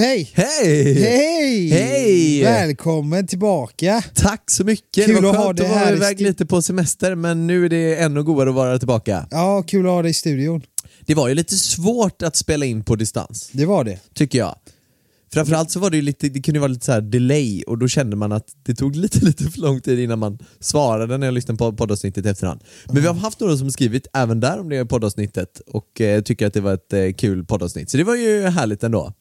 Hej! Hej! Hej! Hej! Välkommen tillbaka! Tack så mycket! Kul det var att ha dig att vara iväg lite på semester men nu är det ännu godare att vara tillbaka. Ja, kul att ha dig i studion. Det var ju lite svårt att spela in på distans, Det var det. tycker jag. Framförallt så var det ju lite, det kunde vara lite så här delay och då kände man att det tog lite, lite för lång tid innan man svarade när jag lyssnade på poddavsnittet i efterhand. Men vi har haft några som skrivit även där om det poddavsnittet och eh, tycker att det var ett eh, kul poddavsnitt. Så det var ju härligt ändå.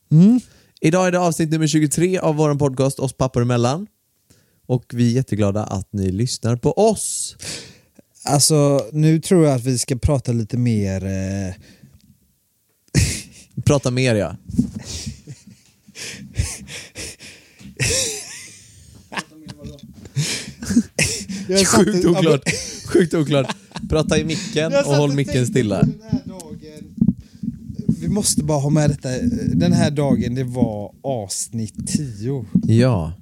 Idag är det avsnitt nummer 23 av vår podcast Oss pappor emellan. Och vi är jätteglada att ni lyssnar på oss. Alltså, nu tror jag att vi ska prata lite mer... Eh... Prata mer ja. Sjukt oklart. Sjukt oklart. Prata i micken och håll micken stilla. på den här dagen. Vi måste bara ha med detta. Den här dagen, det var avsnitt 10. Ja,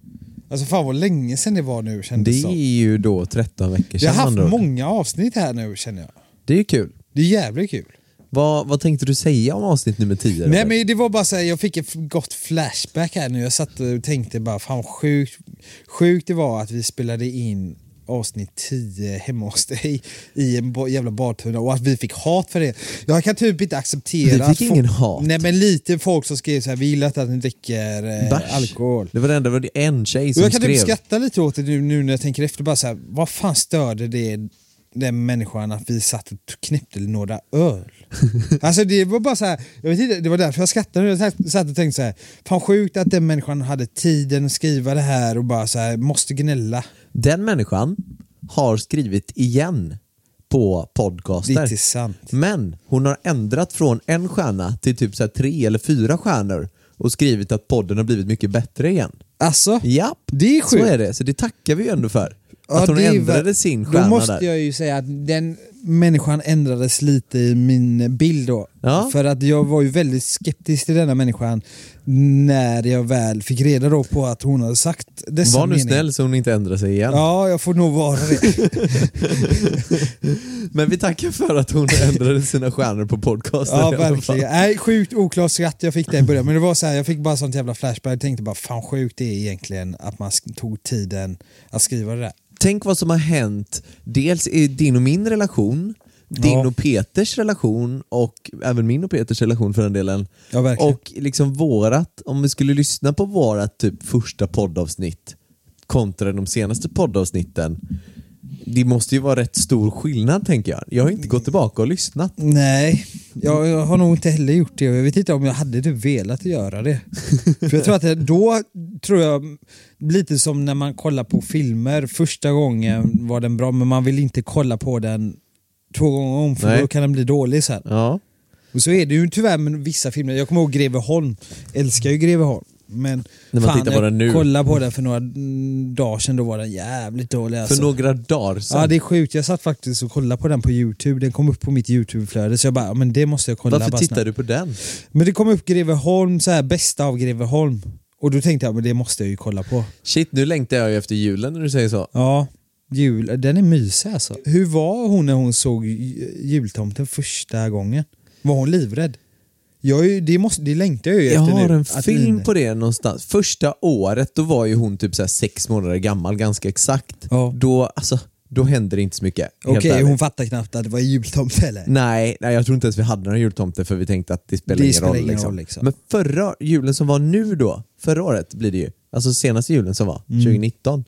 Alltså fan vad länge sedan det var nu kändes det som. är ju då 13 veckor Vi sedan. har haft med andra ord. många avsnitt här nu känner jag. Det är ju kul. Det är jävligt kul. Vad, vad tänkte du säga om avsnitt nummer 10? Nej men det var bara så här, jag fick ett gott flashback här nu. Jag satt och tänkte bara fan sjukt, sjukt det var att vi spelade in avsnitt 10 hemma hos dig i en jävla badtunna och att vi fick hat för det. Jag kan typ inte acceptera Vi fick ingen hat. Nej men lite folk som skrev så här, vi gillar inte att ni dricker eh, alkohol. Det var det enda, det var en tjej Och som jag kan skrev. typ skratta lite åt det nu, nu när jag tänker efter. Bara så här, vad fan störde det den människan att vi satt och knäppte några öl? alltså det var bara så här, jag vet inte, det var därför jag skrattade. Jag satt- och tänkte så här, fan sjukt att den människan hade tiden att skriva det här och bara så här, måste gnälla. Den människan har skrivit igen på Det är podcaster. inte sant. Men hon har ändrat från en stjärna till typ så här tre eller fyra stjärnor och skrivit att podden har blivit mycket bättre igen. Alltså, Japp, det är så sjukt. är det. Så det tackar vi ju ändå för. Ja, att hon ändrade sin Då stjärna måste där. jag ju säga att den människan ändrades lite i min bild då. Ja. För att jag var ju väldigt skeptisk till denna människan när jag väl fick reda då på att hon hade sagt dessa Var nu meningar. snäll så hon inte ändrar sig igen. Ja, jag får nog vara det. Men vi tackar för att hon ändrade sina stjärnor på podcasten. ja, verkligen. Nej, sjukt oklart skratt jag fick det i början. Men det var så här, jag fick bara sånt jävla flashback. Jag tänkte bara, fan sjukt det är egentligen att man tog tiden att skriva det där. Tänk vad som har hänt, dels i din och min relation, din Ja. och Peters relation och även min och Peters relation för den delen. Ja. Och liksom vårat, om vi skulle lyssna på vårat typ första poddavsnitt kontra de senaste poddavsnitten. Det måste ju vara rätt stor skillnad tänker jag. Jag har inte gått tillbaka och lyssnat. Nej, jag, jag har nog inte heller gjort det jag vet inte om jag hade typ velat göra det. För jag tror att det, då, tror jag, lite som när man kollar på filmer, första gången var den bra men man vill inte kolla på den två gånger om för Nej. då kan den bli dålig sen. Ja. Och så är det ju tyvärr med vissa filmer, jag kommer ihåg Greveholm, älskar ju Greveholm. Men När man fan, tittar på jag den nu. kollade på den för några dagar sedan, då var den jävligt dålig alltså. För några dagar sedan. Ja det är sjukt, jag satt faktiskt och kollade på den på youtube, den kom upp på mitt youtube-flöde så jag bara, men det måste jag kolla Varför tittar snabbt. du på den? Men det kom upp Greveholm, så här, bästa av Greveholm. Och då tänkte jag, men det måste jag ju kolla på. Shit, nu längtar jag ju efter julen när du säger så. Ja, jul, den är mysig alltså. Hur var hon när hon såg ju- jultomten första gången? Var hon livrädd? Jag, ju- det, måste, det längtar jag ju Jag efter har nu. en film på det någonstans. Första året, då var ju hon typ så sex månader gammal, ganska exakt. Ja. Då, alltså, då hände det inte så mycket. Okej, ärligt. hon fattar knappt att det var jultomte eller? Nej, nej, jag tror inte ens vi hade några jultomter för vi tänkte att det spelar Det ingen, spelar roll, ingen liksom. roll, liksom. Men förra julen som var nu då, förra året blir det ju, alltså senaste julen som var, Mm. 2019.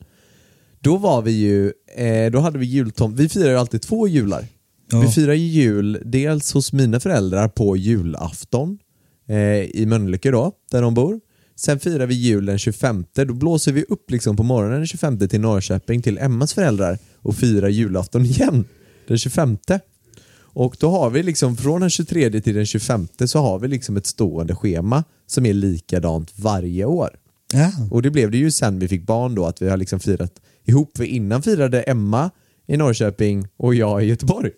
Då var vi ju, eh, då hade vi jultomt, vi firar ju alltid två jular. Ja. Vi firar ju jul dels hos mina föräldrar på julafton eh, i Mölnlycke då, där de bor. Sen firar vi jul den 25, då blåser vi upp liksom på morgonen den 25 till Norrköping till Emmas föräldrar och firar julafton igen den 25. Och då har vi liksom från den 23 till den 25 så har vi liksom ett stående schema som är likadant varje år. Ja. Och det blev det ju sen vi fick barn då, att vi har liksom firat ihop. För innan firade Emma i Norrköping och jag i Göteborg.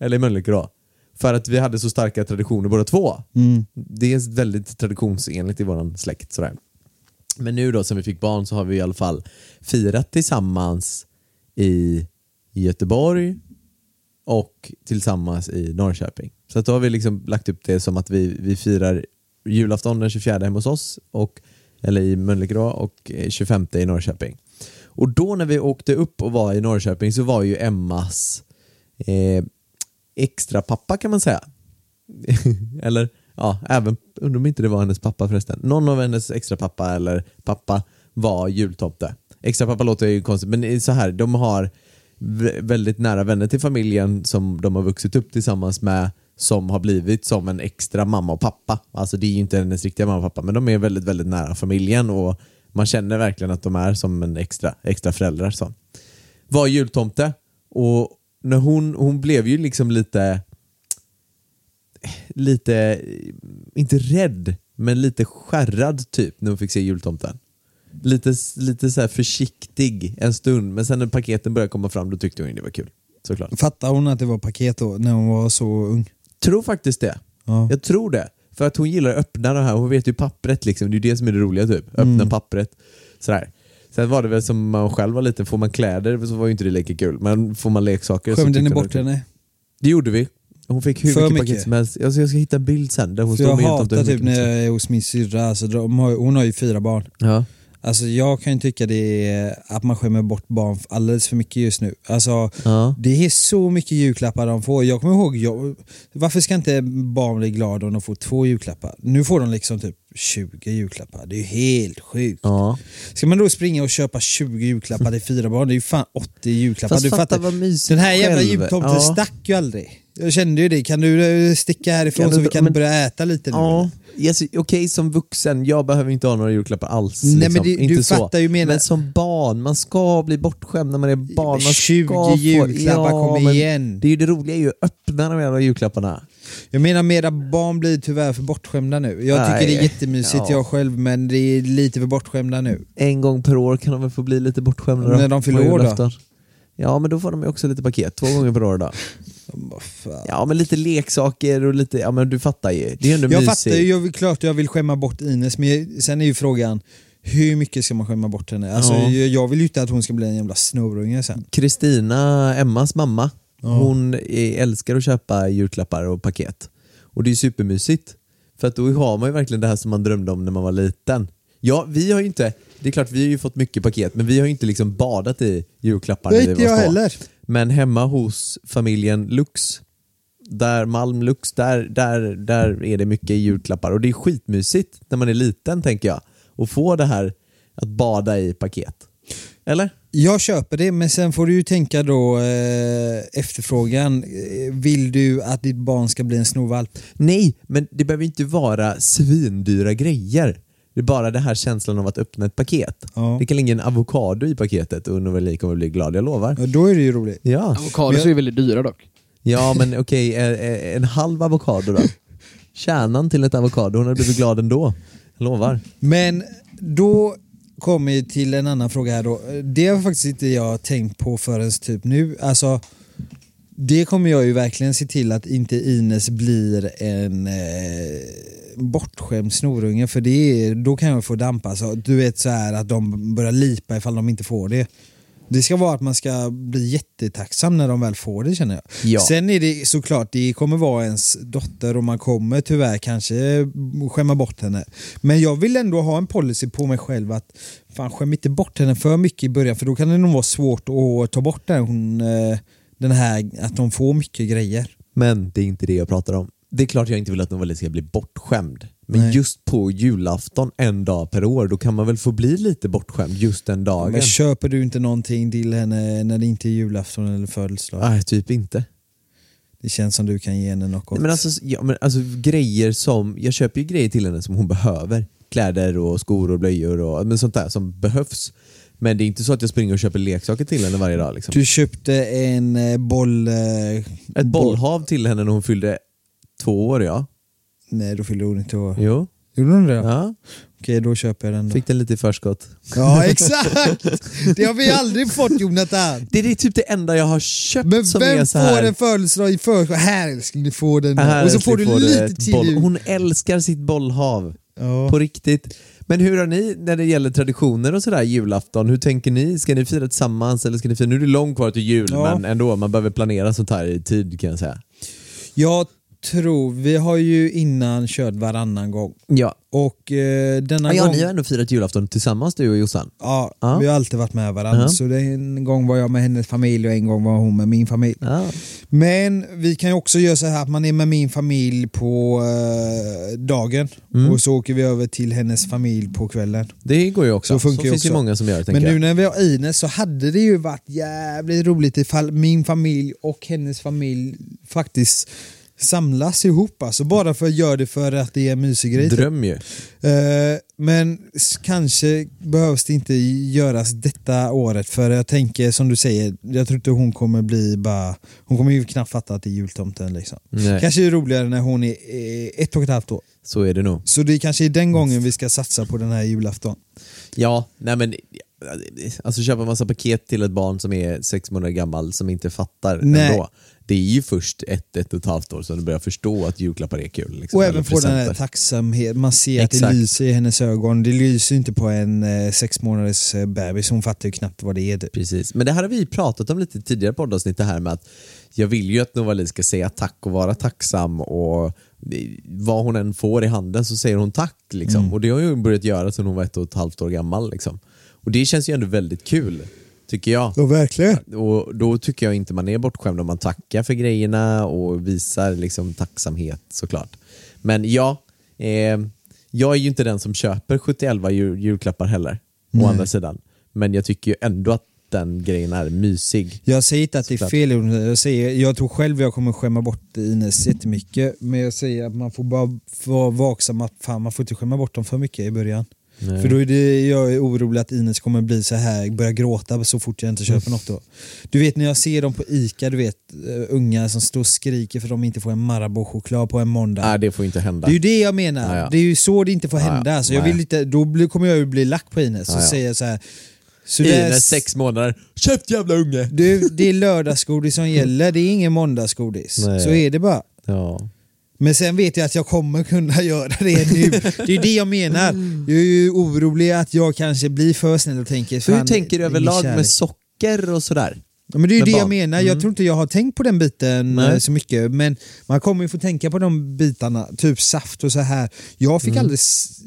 Eller i Mölnlycke då. För att vi hade så starka traditioner båda två. Det är väldigt traditionsenligt i våran släkt. Sådär. Men nu då sen vi fick barn så har vi i alla fall firat tillsammans i Göteborg och tillsammans i Norrköping. Så att då har vi liksom lagt upp det som att vi, vi firar julafton den 24 hemma hos oss, och, eller i Mölnlycke och eh, 25 i Norrköping. Och då när vi åkte upp och var i Norrköping så var ju Emmas eh, extra pappa kan man säga. eller ja, även, undrar om inte det var hennes pappa förresten. Någon av hennes extra pappa eller pappa var jultomte. Extra pappa låter ju konstigt, men så här, de har väldigt nära vänner till familjen som de har vuxit upp tillsammans med som har blivit som en extra mamma och pappa. Alltså det är ju inte hennes riktiga mamma och pappa men de är väldigt, väldigt nära familjen och man känner verkligen att de är som en extra, extra föräldrar. Så. Var jultomte och när hon, hon blev ju liksom lite lite, inte rädd, men lite skärrad typ när hon fick se jultomten. Lite, lite så här försiktig en stund, men sen när paketen började komma fram då tyckte hon det var kul. Såklart. Fattar hon att det var paket då, när hon var så ung? Tror faktiskt det. Ja. Jag tror det. För att hon gillar att öppna det här, hon vet ju pappret liksom, det är ju det som är det roliga typ. Öppna pappret. Sådär. Sen var det väl som man själv var liten, får man kläder så var ju inte det lika kul. Men får man leksaker Skämde ni bort henne? Det gjorde vi. Hon fick hur För mycket, mycket. paket som helst. Jag ska, jag ska hitta en bild sen där hon För står jag med hatar typ när jag är hos min syrra, alltså, har, hon har ju fyra barn. Ja. Alltså jag kan ju tycka det är att man skämmer bort barn alldeles för mycket just nu. Alltså Ja. det är så mycket julklappar de får. Jag kommer ihåg, jag, varför ska inte barn bli glada om de får två julklappar? Nu får de liksom typ 20 julklappar. Det är ju helt sjukt. ja. Ska man då springa och köpa 20 julklappar till fyra barn? Det är ju fan 80 julklappar. Fast Du fatta fattar, vad mysigt den här jävla jultomten Ja. stack ju aldrig. Jag kände ju det. Kan du eh, sticka härifrån Kan så du- vi kan men- börja äta lite nu? Ja, yes, okej som vuxen, jag behöver inte ha några julklappar alls. Nej, liksom. men det- inte du så. fattar ju menar- Men som barn, man ska bli bortskämd när man är barn. Man 20 ska få- julklappar, kom men igen. Det är ju det roliga är ju att öppna de jävla julklapparna. Jag menar mera barn blir tyvlar för bortskämda nu. Jag Nej. tycker det är jättemysigt Ja. jag själv men det är lite för bortskämda nu. En gång per år kan de väl få bli lite bortskämda När de fyller år då? Ja men då får de ju också lite paket, två gånger per år då. Vad fan. Ja men lite leksaker och lite, ja men du fattar ju. Det är ändå Jag mysigt. fattar ju, jag klart jag vill skämma bort Ines men jag- sen är ju frågan hur mycket ska man skämma bort henne? Alltså, Ja. jag, jag vill ju inte att hon ska bli en jävla snorunge sen. Kristina, Emmas mamma, Ja. hon är, älskar att köpa julklappar och paket. Och det är supermysigt. För att då har man ju verkligen det här som man drömde om när man var liten. Ja, vi har ju inte, det är klart vi har ju fått mycket paket, men vi har ju inte liksom badat i julklappar när är vi inte var jag små. heller. Men hemma hos familjen Lux, där Malm Lux, där, där, där är det mycket julklappar och det är skitmysigt när man är liten tänker jag. Och få det här att bada i paket. Eller? Jag köper det men sen får du ju tänka då eh, efterfrågan. Eh, Vill du att ditt barn ska bli en snorvalp? Nej, men det behöver inte vara svindyra grejer. Det är bara den här känslan av att öppna ett paket. Ja. Det kan ligga en avokado i paketet och Noveli kommer bli glad, jag lovar. Ja, Då är det ju roligt. Ja, Avokados är ju väldigt dyra dock. ja men okej, eh, eh, en halv avokado då? Kärnan till ett avokado, hon hade blivit glad ändå. Jag lovar. Men då kommer vi till en annan fråga här då. Det har faktiskt inte jag tänkt på förrän typ nu. Alltså, det kommer jag ju verkligen se till att inte Ines blir en eh, bortskämd snorunge för det är, då kan jag få damp alltså. Du vet så här att de börjar lipa ifall de inte får det. Det ska vara att man ska bli jättetacksam när de väl får det känner jag. Ja. Sen är det såklart, det kommer vara ens dotter och man kommer tyvärr kanske skämma bort henne. Men jag vill ändå ha en policy på mig själv att fan skäm inte bort henne för mycket i början för då kan det nog vara svårt att ta bort den, hon, eh, den här att de får mycket grejer. Men det är inte det jag pratar om. Det är klart jag inte vill att Noveli ska bli bortskämd. Men Nej. just på julafton en dag per år, då kan man väl få bli lite bortskämd just den dagen? Men köper du inte någonting till henne när det inte är julafton eller födelsedag? Nej, typ inte. Det känns som du kan ge henne något. Nej, men alltså, ja, men alltså grejer som, jag köper ju grejer till henne som hon behöver. Kläder och skor och blöjor och men sånt där som behövs. Men det är inte så att jag springer och köper leksaker till henne varje dag. Liksom. Du köpte en eh, boll... Eh, Ett bollhav till henne när hon fyllde två år ja. Nej, då fyllde hon inte år. Jo. Gjorde hon det? Ja. Okej, då köper jag den då. Fick den lite i förskott. Ja, exakt! Det har vi aldrig fått Jonathan. Det är typ det enda jag har köpt Men som är vem så får här. en födelsedag i förskott? Här älskling, du får den. Här, och så får du lite till. Hon älskar sitt bollhav. Ja. På riktigt. Men hur har ni när det gäller traditioner och sådär julafton? Hur tänker ni? Ska ni fira tillsammans eller ska ni fira? Nu är det långt kvar till jul Ja. men ändå, man behöver planera sånt här i tid kan jag säga. Jag tror, vi har ju innan kört varannan gång. Ja. Och eh, denna Ja, gång... ni har ändå firat julafton tillsammans du och Jossan. Ja, Ja. vi har alltid varit med varandra. Ja. Så det är en gång var jag med hennes familj och en gång var hon med min familj. Ja. Men vi kan ju också göra så här att man är med min familj på eh, dagen Mm. och så åker vi över till hennes familj på kvällen. Det går ju också. Så funkar ju finns ju också. många som gör det Men nu jag. när vi har Ines så hade det ju varit jävligt roligt ifall min familj och hennes familj faktiskt samlas ihop. Alltså bara för att göra det för att det är en mysig grej. typ. Dröm ju. Eh, men kanske behövs det inte göras detta året för jag tänker som du säger, jag tror inte hon kommer bli bara, hon kommer ju knappt fatta att det är jultomten liksom. Nej, Kanske är det roligare när hon är eh, ett och ett halvt år. så är det nog. Så det kanske är den gången vi ska satsa på den här julafton. Ja, nej men alltså köpa massa paket till ett barn som är sex månader gammal som inte fattar Nej. ändå. Det är ju först ett, ett och ett halvt år som du börjar förstå att julklappar är kul. Liksom, Och även få den här presenter. tacksamhet, man ser att det Exakt. lyser i hennes ögon. Det lyser inte på en eh, sex månaders eh, bebis, hon fattar ju knappt vad det är. typ. Precis, men det här har vi pratat om lite tidigare poddavsnitt det här med att jag vill ju att Novali ska säga tack och vara tacksam och vad hon än får i handen så säger hon tack. Liksom. Mm. Och det har ju börjat göra sedan hon var ett och ett halvt år gammal. Liksom. Och det känns ju ändå väldigt kul, tycker jag. Ja, verkligen. Och då tycker jag inte man är bortskämd om man tackar för grejerna och visar liksom tacksamhet såklart. Men ja, eh, jag är ju inte den som köper 71 jul, julklappar heller, Nej. å andra sidan. Men jag tycker ju ändå att den grejen är mysig. Jag säger inte att det är fel, jag, säger, jag tror själv jag kommer skämma bort Ines jättemycket men jag säger att man får bara vara vaksam att fan, man får inte skämma bort dem för mycket i början. Nej. För då är det, jag är orolig att Ines kommer bli så här, börja gråta så fort jag inte köper något då. Du vet när jag ser dem på ICA, du vet uh, unga som står och skriker för att de inte får en Marabou-choklad på en måndag. Nej, det får inte hända. Det är ju det jag menar, ja. det är ju så det inte får hända. Så jag Nej. vill inte, då blir, kommer jag ju bli lack på Ines och säga så här. Så Ines sex månader, köpt jävla unge! du, det är lördagsgodis som gäller, det är ingen måndagsgodis. Nej. Så är det bara. Ja. Men sen vet jag att jag kommer kunna göra det nu. Det är det jag menar. Jag är ju orolig att jag kanske blir för snäll och tänker... Hur fan, tänker du överlag kärlek. med socker och sådär? Ja, men det är ju det jag barn? menar, Mm. jag tror inte jag har tänkt på den biten Nej. eh, så mycket men man kommer ju få tänka på de bitarna, typ saft och så här. Jag fick Mm. aldrig,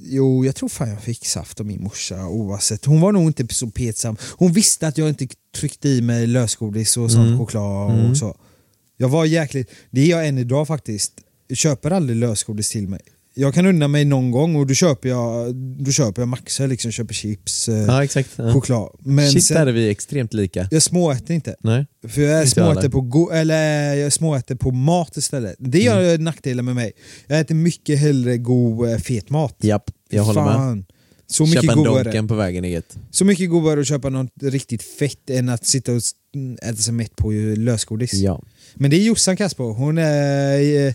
jo jag tror fan jag fick saft av min morsa oavsett. Hon var nog inte så petsam. Hon visste att jag inte tryckte i mig lösgodis och sån Mm. choklad Mm. och så. Jag var jäkligt, det är jag än idag faktiskt. Köper aldrig lösgodis till mig. Jag kan unna mig någon gång och då köper jag, då köper jag Maxa liksom, köper chips, eh, Ja, exakt. Ja. choklad. Men Shit, sen, där är vi extremt lika. jag småäter inte. Nej. För jag småäter på, go- eller jag småäter på mat istället. Det gör Mm. nackdelen med mig. Jag äter mycket hellre god eh, fet mat. Japp, jag håller med. Fan. Så mycket, Köpa en godare. Donken på vägen gött. så mycket godare att köpa något riktigt fett än att sitta och äta sig mätt på lösgodis. Ja. Men det är Jossan kass på. Hon, är, eh,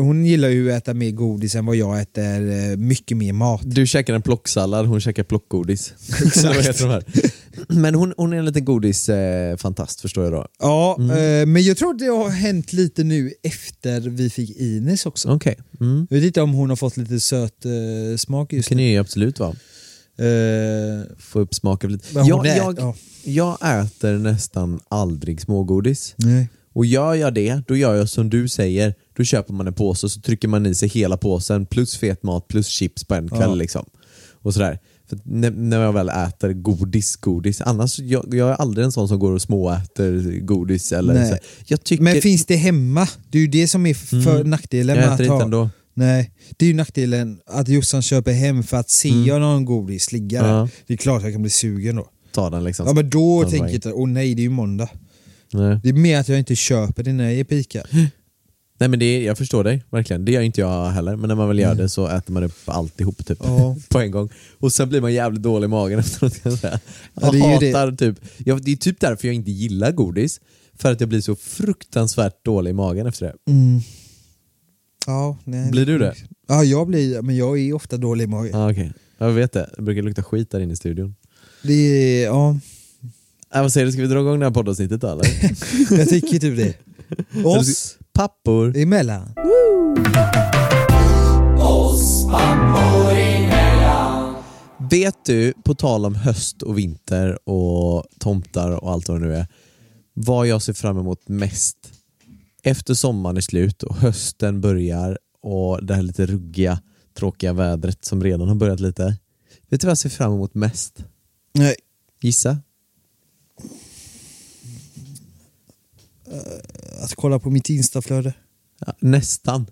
hon gillar ju att äta mer godis än vad jag äter eh, mycket mer mat. Du käkar en plocksallad, hon käkar plockgodis. Här? Men hon, hon är en liten godisfantast förstår jag då. Ja, Mm. eh, men jag tror det har hänt lite nu efter vi fick Ines också. Okej. Mm. Jag vet inte om hon har fått lite söt eh, smak Det just kan nu. ju absolut vara. Eh, Få upp smaken lite. Jag, jag, ja. jag äter nästan aldrig smågodis. Nej. Och gör jag det, då gör jag som du säger. Då köper man en påse och så trycker man i sig hela påsen plus fet mat plus chips på en kväll. Ja. Liksom. Och sådär. För när, när jag väl äter godis, godis. Annars jag, jag är aldrig en sån som går och småäter godis. Eller Nej. så. Jag tycker, Men finns det hemma? Det är ju det som är för nackdelen jag med äter att ha... ändå. Nej, det är ju nackdelen att Jossan köper hem för att se jag någon godis ligga där. Mm. Ja. Det är klart jag kan bli sugen då. Ta den liksom. Ja men då tänker jag åh nej det är ju måndag. Nej. Det är mer att jag inte köper det på Ica. Nej men det är, jag förstår dig, verkligen. Det gör inte jag heller, men när man väl gör det så äter man upp alltihop typ, Ja. på en gång. Och sen blir man jävligt dålig i magen efteråt jag säga. Ja, Jag det hatar typ, jag, det är typ därför jag inte gillar godis. För att jag blir så fruktansvärt dålig i magen efter det. Mm. Ja, nej, Blir du det? Ja, jag blir men jag är ofta dålig i magen. Ja, okej. Jag vet det, det brukar lukta skit där inne i studion. Det är, ja, Äh, vad säger du, ska vi dra igång det här poddavsnittet då eller? jag tycker typ det. Oss Pappor. emellan. Vet du, på tal om höst och vinter och tomtar och allt vad det nu är, vad jag ser fram emot mest efter sommaren är slut och hösten börjar och det här lite ruggiga, tråkiga vädret som redan har börjat lite. Vet du vad jag ser fram emot mest? Nej, Gissa? Att kolla på mitt instaflöde. Ja, nästan.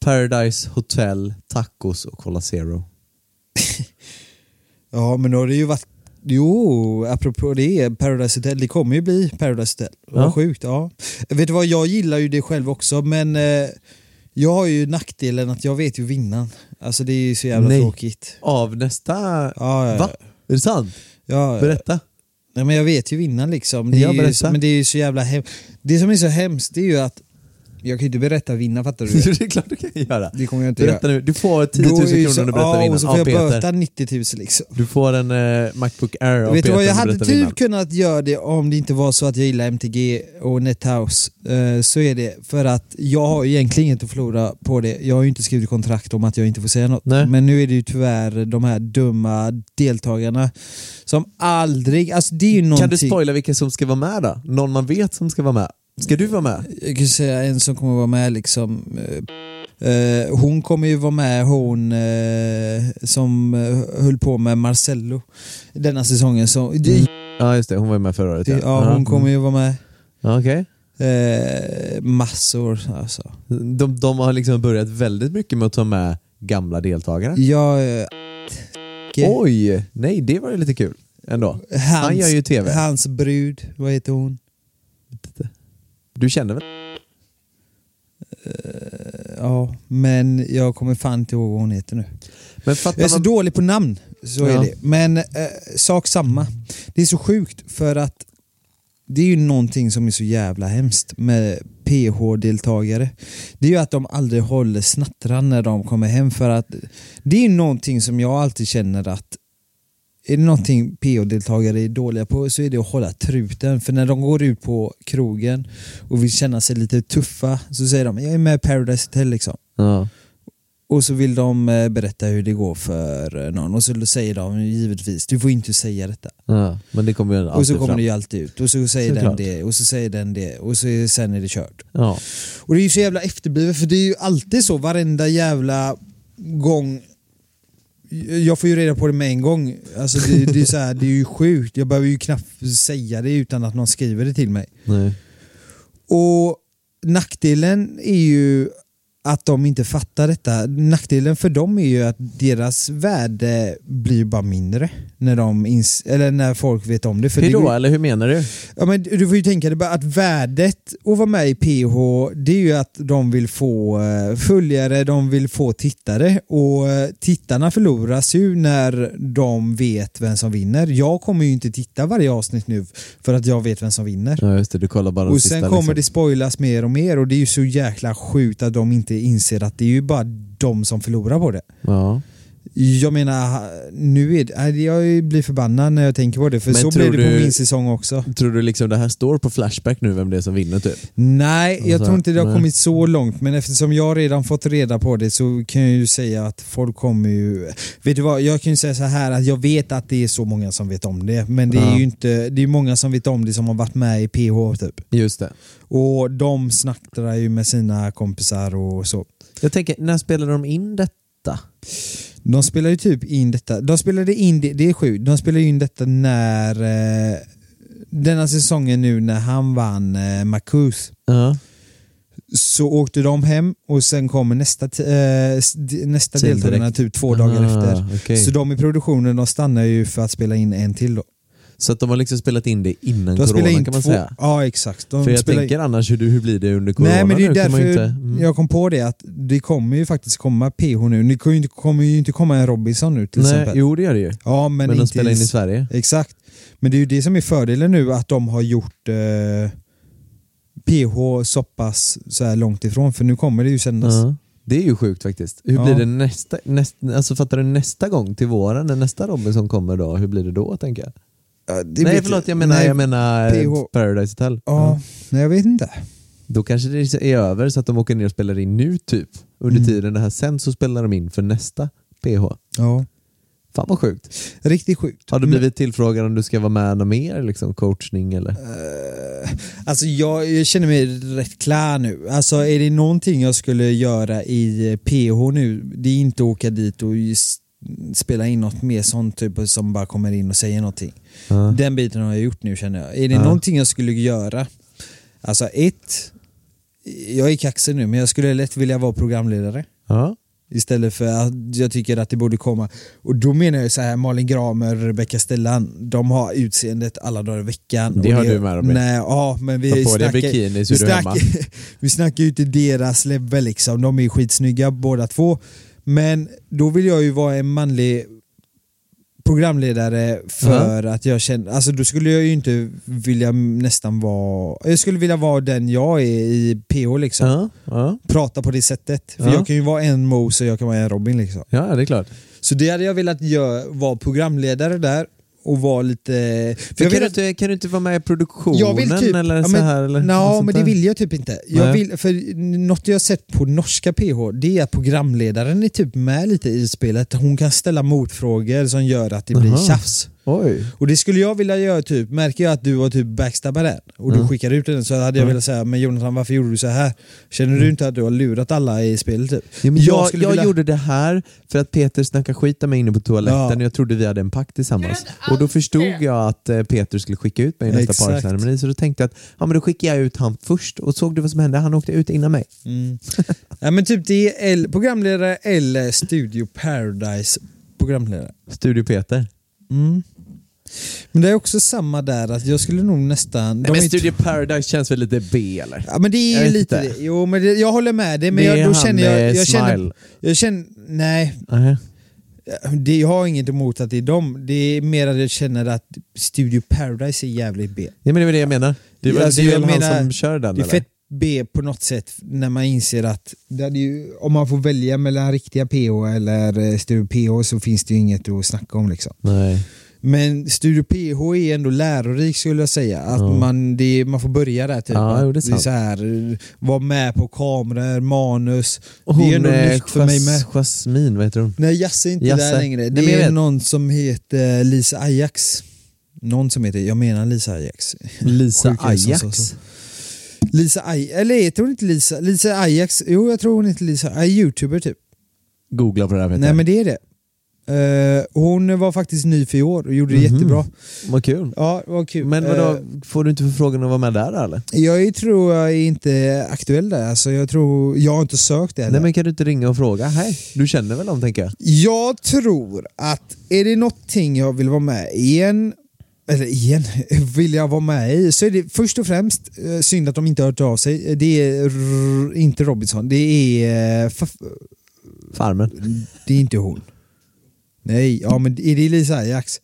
Paradise Hotel, tacos och Cola Zero. Ja, men då har det ju varit Jo, apropå det, Paradise Hotel, det kommer ju bli Paradise Hotel. Vad Ja. sjukt, ja. Vet du vad, jag gillar ju det själv också, men eh, jag har ju nackdelen att jag vet ju vinnaren. Alltså det är ju så jävla Nej. tråkigt. Av nästa... Ja, ja, Va? Är det sant? Ja, Berätta. Nej, men jag vet ju vinnaren liksom. Det Ja, är ju, men det är ju så jävla hemskt. Det som är så hemskt det är ju att jag kan ju inte berätta vinna fattar du? det är klart du kan göra. Det kommer jag inte Berätta göra. nu, du får 10 000 Då är ju kronor om du berättar Ja, vinnaren. och så får Ja, jag böta 90 000 liksom. Du får en eh, Macbook Air av Vet du Peter vad, jag du hade typ vinnaren. kunnat göra det om det inte var så att jag gillar MTG och Nethouse. Eh, Så är det. För att jag har egentligen inget att förlora på det. Jag har ju inte skrivit kontrakt om att jag inte får säga något. Nej. Men nu är det ju tyvärr de här dumma deltagarna som aldrig... Alltså det är ju Kan någonting... du spoila vilka som ska vara med då? Någon man vet som ska vara med? Ska du vara med? Jag kan säga en som kommer vara med liksom eh, eh, hon kommer ju vara med hon eh, som eh, höll på med Marcello denna säsongen. Så, det, Ja just det, hon var ju med förra året. det, ja, hon kommer ju vara med. Ja, Okej. Eh, massor alltså. De, de har liksom börjat väldigt mycket med att ta med gamla deltagare. Jag, eh, Oj! Nej, det var ju lite kul ändå. hans, Han gör ju TV. Hans brud, vad heter hon? Du känner väl? Ja, men jag kommer fan inte ihåg vad hon heter nu. Jag är så vad... dålig på namn, så Ja. är det. Men eh, sak samma. Det är så sjukt för att det är ju någonting som är så jävla hemskt med PH-deltagare. Det är ju att de aldrig håller snattran när de kommer hem för att det är ju någonting som jag alltid känner att är det någonting PH-deltagare är dåliga på så är det att hålla truten. För när de går ut på krogen och vill känna sig lite tuffa så säger de jag är med i Paradise Hotel liksom. Ja. Och så vill de eh, berätta hur det går för eh, någon och så säger de givetvis du får inte säga detta. ja, men det kommer ju alltid och så kommer fram. det ju alltid ut och så säger Såklart. den det och så säger den det och så sen är det kört. Ja. Och det är ju så jävla efterblivet för det är ju alltid så varenda jävla gång jag får ju reda på det med en gång. Alltså det, det, är så här, det är ju sjukt. Jag behöver ju knappt säga det utan att någon skriver det till mig. Nej. Och nackdelen är ju att de inte fattar detta. Nackdelen för dem är ju att deras värde blir bara mindre när, de ins- eller när folk vet om det. För Hur det då? Eller hur menar du? Ja, men du får ju tänka dig att värdet att vara med i PH det är ju att de vill få eh, följare, de vill få tittare och eh, tittarna förloras ju när de vet vem som vinner. Jag kommer ju inte titta varje avsnitt nu för att jag vet vem som vinner. Ja just det, du kollar bara Och sista sen kommer liksom. det spoilas mer och mer och det är ju så jäkla sjukt att de inte inser att det är ju bara de som förlorar på det. Ja. Jag menar, nu är det, jag blir förbannad när jag tänker på det för Men så blev det på du- min säsong också. Tror du liksom det här står på Flashback nu vem det är som vinner typ? Nej, jag Alltså, tror inte det har nej. kommit så långt men eftersom jag redan fått reda på det så kan jag ju säga att folk kommer ju... Vet du vad, jag kan ju säga så här att jag vet att det är så många som vet om det men det är Ja. ju inte, det är många som vet om det som har varit med i PH typ. Just det. Och de snackar ju med sina kompisar och så. Jag tänker, när spelade de in detta? De spelar ju typ in detta, de spelade in det, det är sjukt, de spelade in detta när eh, denna säsongen nu när han vann eh, Marcus Ja. så åkte de hem och sen kommer nästa, t- eh, nästa deltagarna typ två dagar Ah, efter. okej. Så de i produktionen de stannar ju för att spela in en till då. Så att de har liksom spelat in det innan De corona in kan man två, säga. Ja exakt. De För jag tänker annars, hur, hur blir det under corona Nej men det är nu? Därför inte, mm. jag kom på det att det kommer ju faktiskt komma PH nu. Det kommer ju inte, komma en Robinson nu till Nej, exempel. jo det gör det ju. Ja, men, Men, de spelar in i Sverige. Exakt. Men det är ju det som är fördelen nu att de har gjort eh, PH så pass så här långt ifrån för nu kommer det ju sändas. Ja. Det är ju sjukt faktiskt. Hur Ja. blir det nästa, nästa, alltså fattar du nästa gång till våren när nästa Robinson kommer då? Hur blir det då tänker jag? Ja, det Nej förlåt, jag menar, Nej, jag menar PH. Paradise Hotel. Ja, nej jag vet inte. Då kanske det är över så att de åker ner och spelar in nu typ. Under Mm. tiden det här sen så spelar de in för nästa PH. Ja, Fan vad sjukt. riktigt sjukt. Har du blivit tillfrågad om du ska vara med något mer? Liksom coachning eller? Eh, Alltså jag, jag känner mig rätt klar nu. Alltså är det någonting jag skulle göra i PH nu, det är inte åka dit och just spela in något mer sånt typ som bara kommer in och säger någonting. Ja. Den biten har jag gjort nu känner jag. Är det Ja. någonting jag skulle göra? Alltså ett, jag är kaxig nu men jag skulle lätt vilja vara programledare. Ja. Istället för att jag tycker att det borde komma. Och då menar jag så här Malin Gramer, Rebecca Stellan, de har utseendet alla dagar i veckan. Det har du med i. Nej, ja men vi Ta på dig snackar, bikini så vi snackar, vi snackar ju inte deras level liksom, de är skitsnygga båda två. Men då vill jag ju vara en manlig programledare för att jag känner, alltså då skulle jag ju inte vilja nästan vara, jag skulle vilja vara den jag är i PH liksom. Ja. Ja. Prata på det sättet. För Ja. jag kan ju vara en Mos och jag kan vara en Robin liksom. ja, det är klart. Så det hade jag velat göra, vara programledare där och vara lite... Kan, vill du inte, kan du inte vara med i produktionen typ, eller ja, så men, här? Eller sånt men det vill jag typ inte. Jag vill, för något jag har sett på norska PH, det är att programledaren är typ med lite i spelet. Hon kan ställa motfrågor som gör att det blir Aha. tjafs. Oj. Och det skulle jag vilja göra typ, märker jag att du har typ backstabbat den och du Mm. skickar ut den så hade jag Mm. velat säga men Jonathan varför gjorde du så här? Känner du inte att du har lurat alla i spelet typ? Ja, men jag skulle jag vilja- gjorde det här för att Peter snackade skit om mig inne på toaletten Ja. och jag trodde vi hade en pakt tillsammans. Och då förstod jag att eh, Peter skulle skicka ut mig i nästa parceremoni så då tänkte jag att ja, men då skickar jag ut han först och såg du vad som hände? Han åkte ut innan mig. Mm. ja, men typ det är L- programledare eller Studio Paradise programledare. Studio Peter. Mm. Men det är också samma där, att jag skulle nog nästan... de men är Studio Paradise känns väl lite B eller? Ja men det är Jag ju lite det. Jo men det, jag håller med dig, men Det jag, är då känner jag... med Jag känner, jag känner... Nej, Nähä. det, jag har inget emot att det är dem. Det är mer att jag känner att Studio Paradise är jävligt B. Ja men det var det jag menar. Det är väl, Alltså, det är jag väl han menar, som kör den Det är eller? fett B på något sätt när man inser att ju, om man får välja mellan riktiga PH eller eh, Studio PH så finns det ju inget att snacka om liksom. Nej. Men Studio PH är ändå lärorik skulle jag säga. Att Ja. man, det, man får börja där typ. Ja, det är det är sant. så här, vara med på kameror, manus. Och det hon är ändå nytt för mig med. Jas- Jasmin, vad heter hon? Nej Jasse är inte Jasse. där längre. Nej, Det jag är någon som heter Lisa Ajax. Någon som heter, jag menar Lisa Ajax. Lisa Ajax. sa så. Lisa Ajax, eller heter hon inte Lisa? Lisa Ajax, jo jag tror hon heter Lisa, är youtuber typ. Googla på det här Peter. Nej men det är det. Eh, hon var faktiskt ny för i år och gjorde det Mhm. jättebra. Vad kul. Ja, det var kul. Men vadå, Eh, får du inte förfrågan att vara med där eller? jag är- tror jag är inte aktuell där, alltså, jag, tror, jag har inte sökt det heller. Nej men kan du inte ringa och fråga? Hej, du känner väl dem tänker jag? Jag tror att är det någonting jag vill vara med i en eller igen, vill jag vara med i så är det först och främst eh, synd att de inte har hört av sig. Det är r- inte Robinson, det är, eh, Farmen. det är inte hon. Nej, ja men är det Lisa Ajax?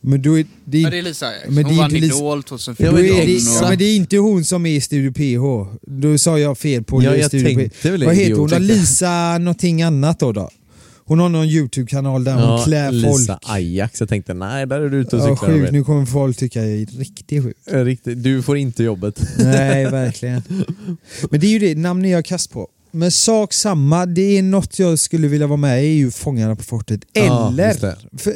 Men då är det, Ja, det är Lisa Ajax. Men det Hon är vann inte Lisa- Idol 2014. Ja, men det, ja, men det är inte hon som är i Studio PH. Då sa jag fel på Ja, jag Studio tänkte väl Vad heter hon då? Lisa någonting annat då? då? Hon har någon YouTube-kanal där hon klär Lisa folk. Ajax. Jag tänkte nej, där är du ute och Ja, cyklar. sjukt, Robin. nu kommer folk tycka jag är riktigt sjuk. Eh, Riktigt, du får inte jobbet. Nej, verkligen. Men det är ju det, namn är jag kast på. Men sak samma, det är något jag skulle vilja vara med i, Fångarna på fortet. Ja, Eller, det. för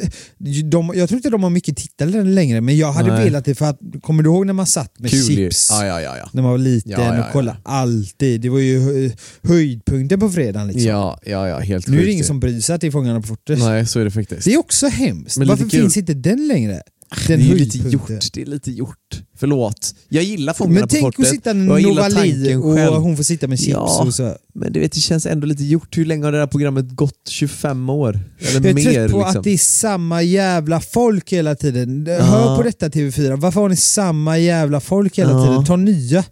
de, jag tror inte de har mycket tittare längre, men jag hade Nej. velat det för att, kommer du ihåg när man satt med Kul chips? Ja, ja, ja. ja. När man var liten Ja, ja, ja. och kollade alltid. Det var ju hö- höjdpunkten på fredagen liksom. Ja, ja, ja, helt nu är det ingen som bryr sig att det är Fångarna på fortet. Nej, så är det faktiskt. Det är också hemskt. Men Varför finns inte den längre? Den det är ju lite gjort. Det är lite gjort. Förlåt. Jag gillar Fångarna Men på tänk fortet. att sitta och jag gillar Novali och själv. hon får sitta med chips Ja. och så. Men du vet, det känns ändå lite gjort. Hur länge har det här programmet gått? 25 år? Eller Jag är mer trött på liksom. att det är samma jävla folk hela tiden. Ja. Hör på detta TV4, varför har ni samma jävla folk hela Ja. tiden? Ta nya.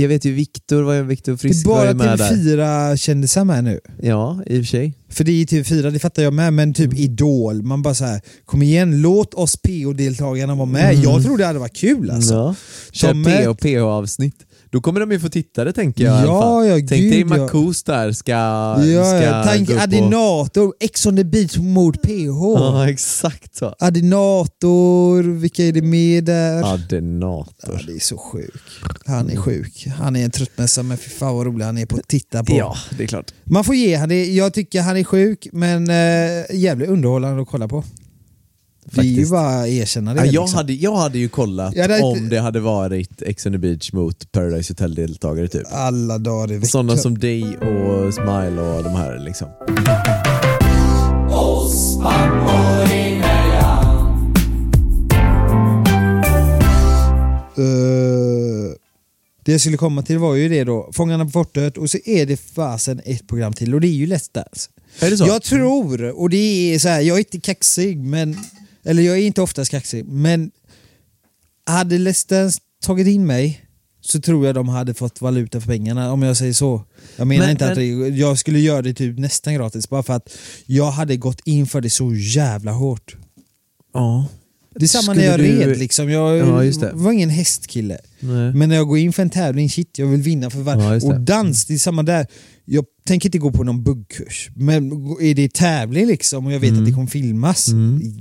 Jag vet ju Viktor, vad är Viktor Det är Frisk var bara ju med där. TV4-kändisar med nu. Ja, i och för sig. För det är TV4, det fattar jag med, men typ Mm. Idol, man bara så här, kom igen, låt oss PO-deltagarna vara med. Mm. Jag tror det hade varit kul alltså. Ja. Kör De är- PH och PH-avsnitt. Då kommer de ju få tittare tänker jag Ja, ja, Tänk dig gud, ja. Där ska, Ja, ska ja. Tänk. Adinator, Ex on the beach mot PH. Ja, exakt så. Adinator, vilka är det med där? Ja, Adinator. det är så sjuk. Han är sjuk. Han är en tröttmässa men fy fan vad rolig han är på att titta på. Ja, det är klart. Man får ge han det. Jag tycker han är sjuk men äh, jävligt underhållande att kolla på. Det är ju Faktiskt. bara erkänna det. Ja, jag, liksom. hade, jag hade ju kollat är om inte- det hade varit Ex on the beach mot Paradise Hotel-deltagare typ. Alla dagar i veckan. Sådana som dig och Smile och de här liksom. Eh, det jag skulle komma till var ju det då, Fångarna på fortet och så är det fasen ett program till och det är ju Let's Dance. Är det så? Jag tror, och det är så här, jag är inte kaxig, men, eller jag är inte oftast kaxig, men hade Let's Dance tagit in mig så tror jag de hade fått valuta för pengarna om jag säger så. Jag menar Men- inte att men- det, jag skulle göra det typ nästan gratis bara för att jag hade gått in för det så jävla hårt. Ja. Det är samma när jag du- red liksom. Jag Ja, var ingen hästkille. Nej. Men när jag går in för en tävling, shit jag vill vinna för Ja, varje... det. och dans, det är samma där. Jag tänker inte gå på någon buggkurs. Men är det tävling liksom och jag vet Mm. att det kommer filmas,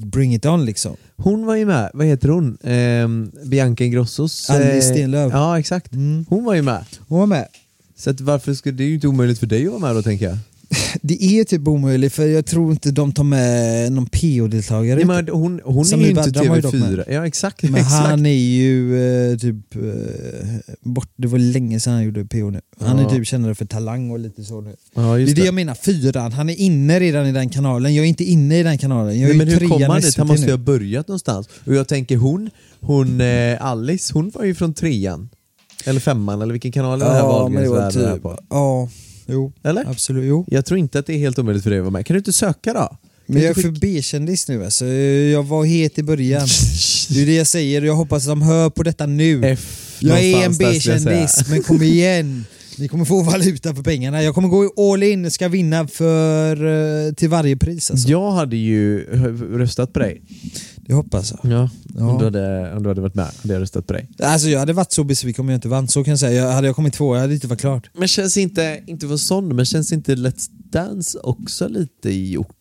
bring it on liksom. Hon var ju med, vad heter hon? Ehm, Bianca Ingrossos... Eh, Stenlöf. Ja, exakt. Mm. Hon var ju med. Hon var med. Så varför skulle, det är ju inte omöjligt för dig att vara med då tänker jag. Det är typ omöjligt för jag tror inte de tar med någon PO-deltagare. Ja, men hon hon är ju inte Badran var ju dock TV4. med. Ja exakt. men exakt. han är ju eh, typ eh, bort, det var länge sedan han gjorde PO nu. Han Ja. är typ kännare för talang och lite så nu. ja, Det är det det. jag menar, fyran. Han är inne redan i den kanalen. Jag är inte inne i den kanalen. Jag är Nej, men hur kom han dit? Han måste ju ha börjat någonstans. Och jag tänker hon, hon eh, Alice, hon var ju från trean. Eller femman, eller vilken kanal är det här Ja, Wahlgrens värld är typ... på? Ja, jo. Eller? Absolut, jo. Jag tror inte att det är helt omöjligt för dig att vara med. Kan du inte söka då? Men jag är för B-kändis nu alltså. Jag var het i början. Det är det jag säger och jag hoppas att de hör på detta nu. F Jag är en någonstans där skulle jag säga. B-kändis, men kom igen. Ni kommer få valuta för pengarna. Jag kommer gå all in, ska vinna för, eh, till varje pris alltså. Jag hade ju röstat på dig. Det hoppas jag. Ja. Ja. Om, du hade, om du hade varit med hade jag röstat på dig. Alltså jag hade varit så besviken om jag inte vann, så kan jag säga. Jag, hade jag kommit två, jag hade inte varit klart. Men känns inte, inte för sån, men känns inte Let's Dance också lite gjort?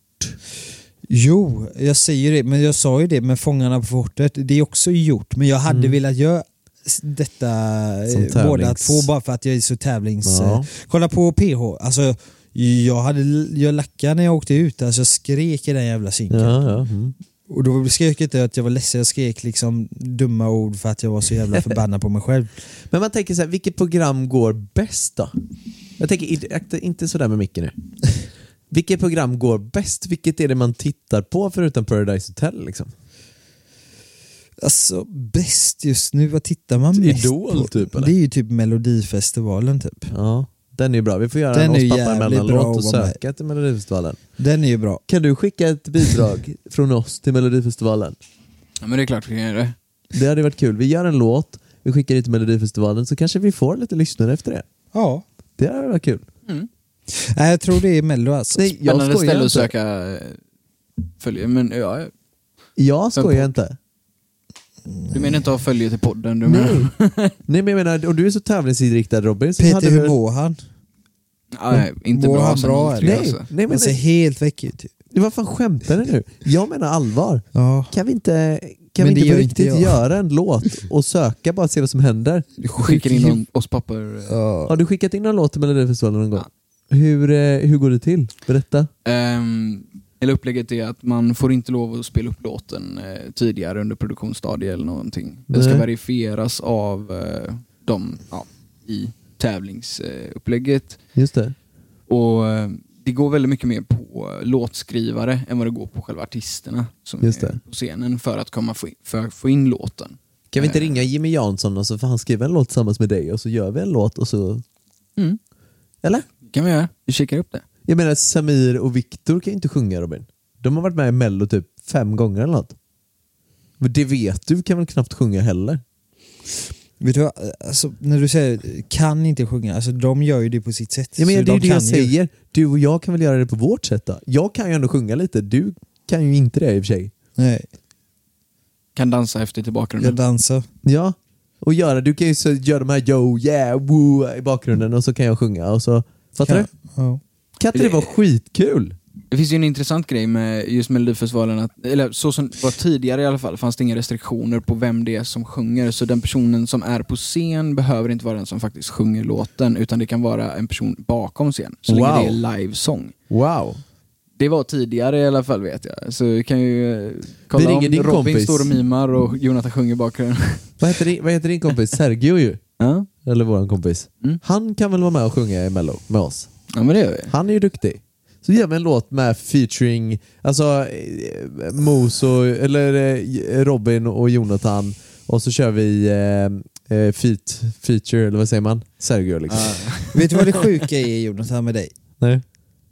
Jo, jag säger det, men jag sa ju det med Fångarna på fortet, det är också gjort, men jag hade Mm. velat göra detta eh, båda två bara för att jag är så tävlings... Ja. eh, Kolla på PH, alltså jag, hade, jag lackade när jag åkte ut, alltså jag skrek i den jävla synken. Ja, ja. Mm. Och då skrek jag inte att jag var ledsen, jag skrek liksom dumma ord för att jag var så jävla förbannad på mig själv. Men man tänker så här, vilket program går bäst då? Jag tänker inte- sådär med micken nu. Vilket program går bäst? Vilket är det man tittar på förutom Paradise Hotel liksom? Alltså bäst just nu, vad tittar man mest Idol, på? typ, eller? Det är ju typ Melodifestivalen typ. Ja, den är ju bra. Vi får göra Den en är oss pappa jävligt emellan bra låt och att vara med. söka till Melodifestivalen. Den är ju bra. Kan du skicka ett bidrag från oss till Melodifestivalen? Ja, men det är klart vi kan göra det. Det hade varit kul. Vi gör en låt, vi skickar det till Melodifestivalen så kanske vi får lite lyssnare efter det. Ja. Det hade varit kul. Nej, jag tror det är Mello alltså. Nej, jag Spännande skojar ställe att söka eh, följe, men ja, Jag skojar inte. Du menar inte ha följe till podden? Du Nej. menar, Nej men jag menar, om du är så tävlingsinriktad Robin så hade Peter, du... hur mår han? nej, inte Mår bra. han sen bra, eller? Nej, alltså. nej men Han ser helt väck ut. vad fan skämtar du nu? Jag menar allvar. Ja. Kan vi inte, kan Men vi inte på gör inte riktigt jag. göra en låt och söka bara se vad som händer? Du skickar in någon, oss pappor. ja. Har du skickat in en låt till Melodifestivalen någon gång? Hur, eh, hur går det till? Berätta. Um, eller upplägget är att man får inte lov att spela upp låten eh, tidigare under produktionsstadiet eller någonting. Det ska verifieras av eh, dem ja, i tävlingsupplägget. Just det. Och eh, det går väldigt mycket mer på låtskrivare än vad det går på själva artisterna som Just är det. på scenen för att komma få in, för att få in låten. Kan vi inte Eh, ringa Jimmy Jansson och så får han skriva en låt tillsammans med dig och så gör vi en låt och så... Mm. Eller? kan vi göra. Vi kikar upp det. Jag menar Samir och Viktor kan ju inte sjunga Robin. De har varit med i mello typ fem gånger eller något. Men det vet du kan väl knappt sjunga heller? Vet du vad, alltså, när du säger kan inte sjunga, alltså de gör ju det på sitt sätt. Ja, men Så det är ju de det jag ju- säger. Du och jag kan väl göra det på vårt sätt då? Jag kan ju ändå sjunga lite, du kan ju inte det i och för sig. Nej, Kan dansa häftigt i bakgrunden. jag dansar. Ja, och göra, du kan ju så göra de här yo, yeah, woo i bakgrunden och så kan jag sjunga och så, fattar Kan, du? ja. Kan inte det vara skitkul? Det finns ju en intressant grej med just Melodifestivalen, att, eller så som var tidigare i alla fall, fanns det inga restriktioner på vem det är som sjunger. Så den personen som är på scen behöver inte vara den som faktiskt sjunger låten, utan det kan vara en person bakom scen, så länge Wow. det är livesång. Wow. Det var tidigare i alla fall vet jag. Så vi kan ju eh, kolla om Robin kompis. står och mimar och Jonathan sjunger i bakgrunden. Vad heter, din, vad heter din kompis? Sergio ju. ja. Eller våran kompis. Mm. Han kan väl vara med och sjunga i mello med oss? Ja, men det gör vi. Han är ju duktig. Så gör vi en låt med featuring, alltså eh, Mos och, eller eh, Robin och Jonathan och så kör vi eh, eh, feat, feature, eller vad säger man? Sergio liksom. Vet du vad det sjuka är Jonathan med dig? Nej.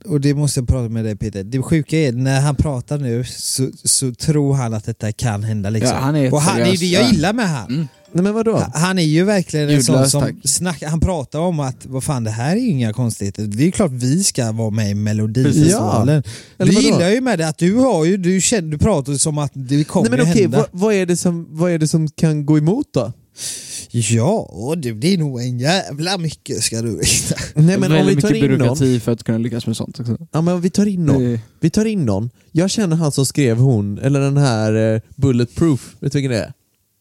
Och det måste jag prata med dig Peter. Det sjuka är när han pratar nu så, så tror han att detta kan hända liksom. Ja, han är och han, det är det jag ja. gillar med han. Mm. Nej men vadå? Ha- Han är ju verkligen en sån som snackar, han pratar om att vad fan det här är ju inga konstigheter. Det är klart vi ska vara med i Melodifestivalen. Det vadå? gillar ju med det att du har ju, du, känner, du pratar som att det kommer Nej men okej, hända. vad, vad, är det som, vad är det som kan gå emot då? Ja det är nog en jävla mycket ska du veta. Nej men om vi tar mycket in någon, byråkrati för att kunna lyckas med sånt också. ja, men om vi tar in någon, vi tar in någon, jag känner han som skrev hon, eller den här eh, Bulletproof, vet du vilken det är?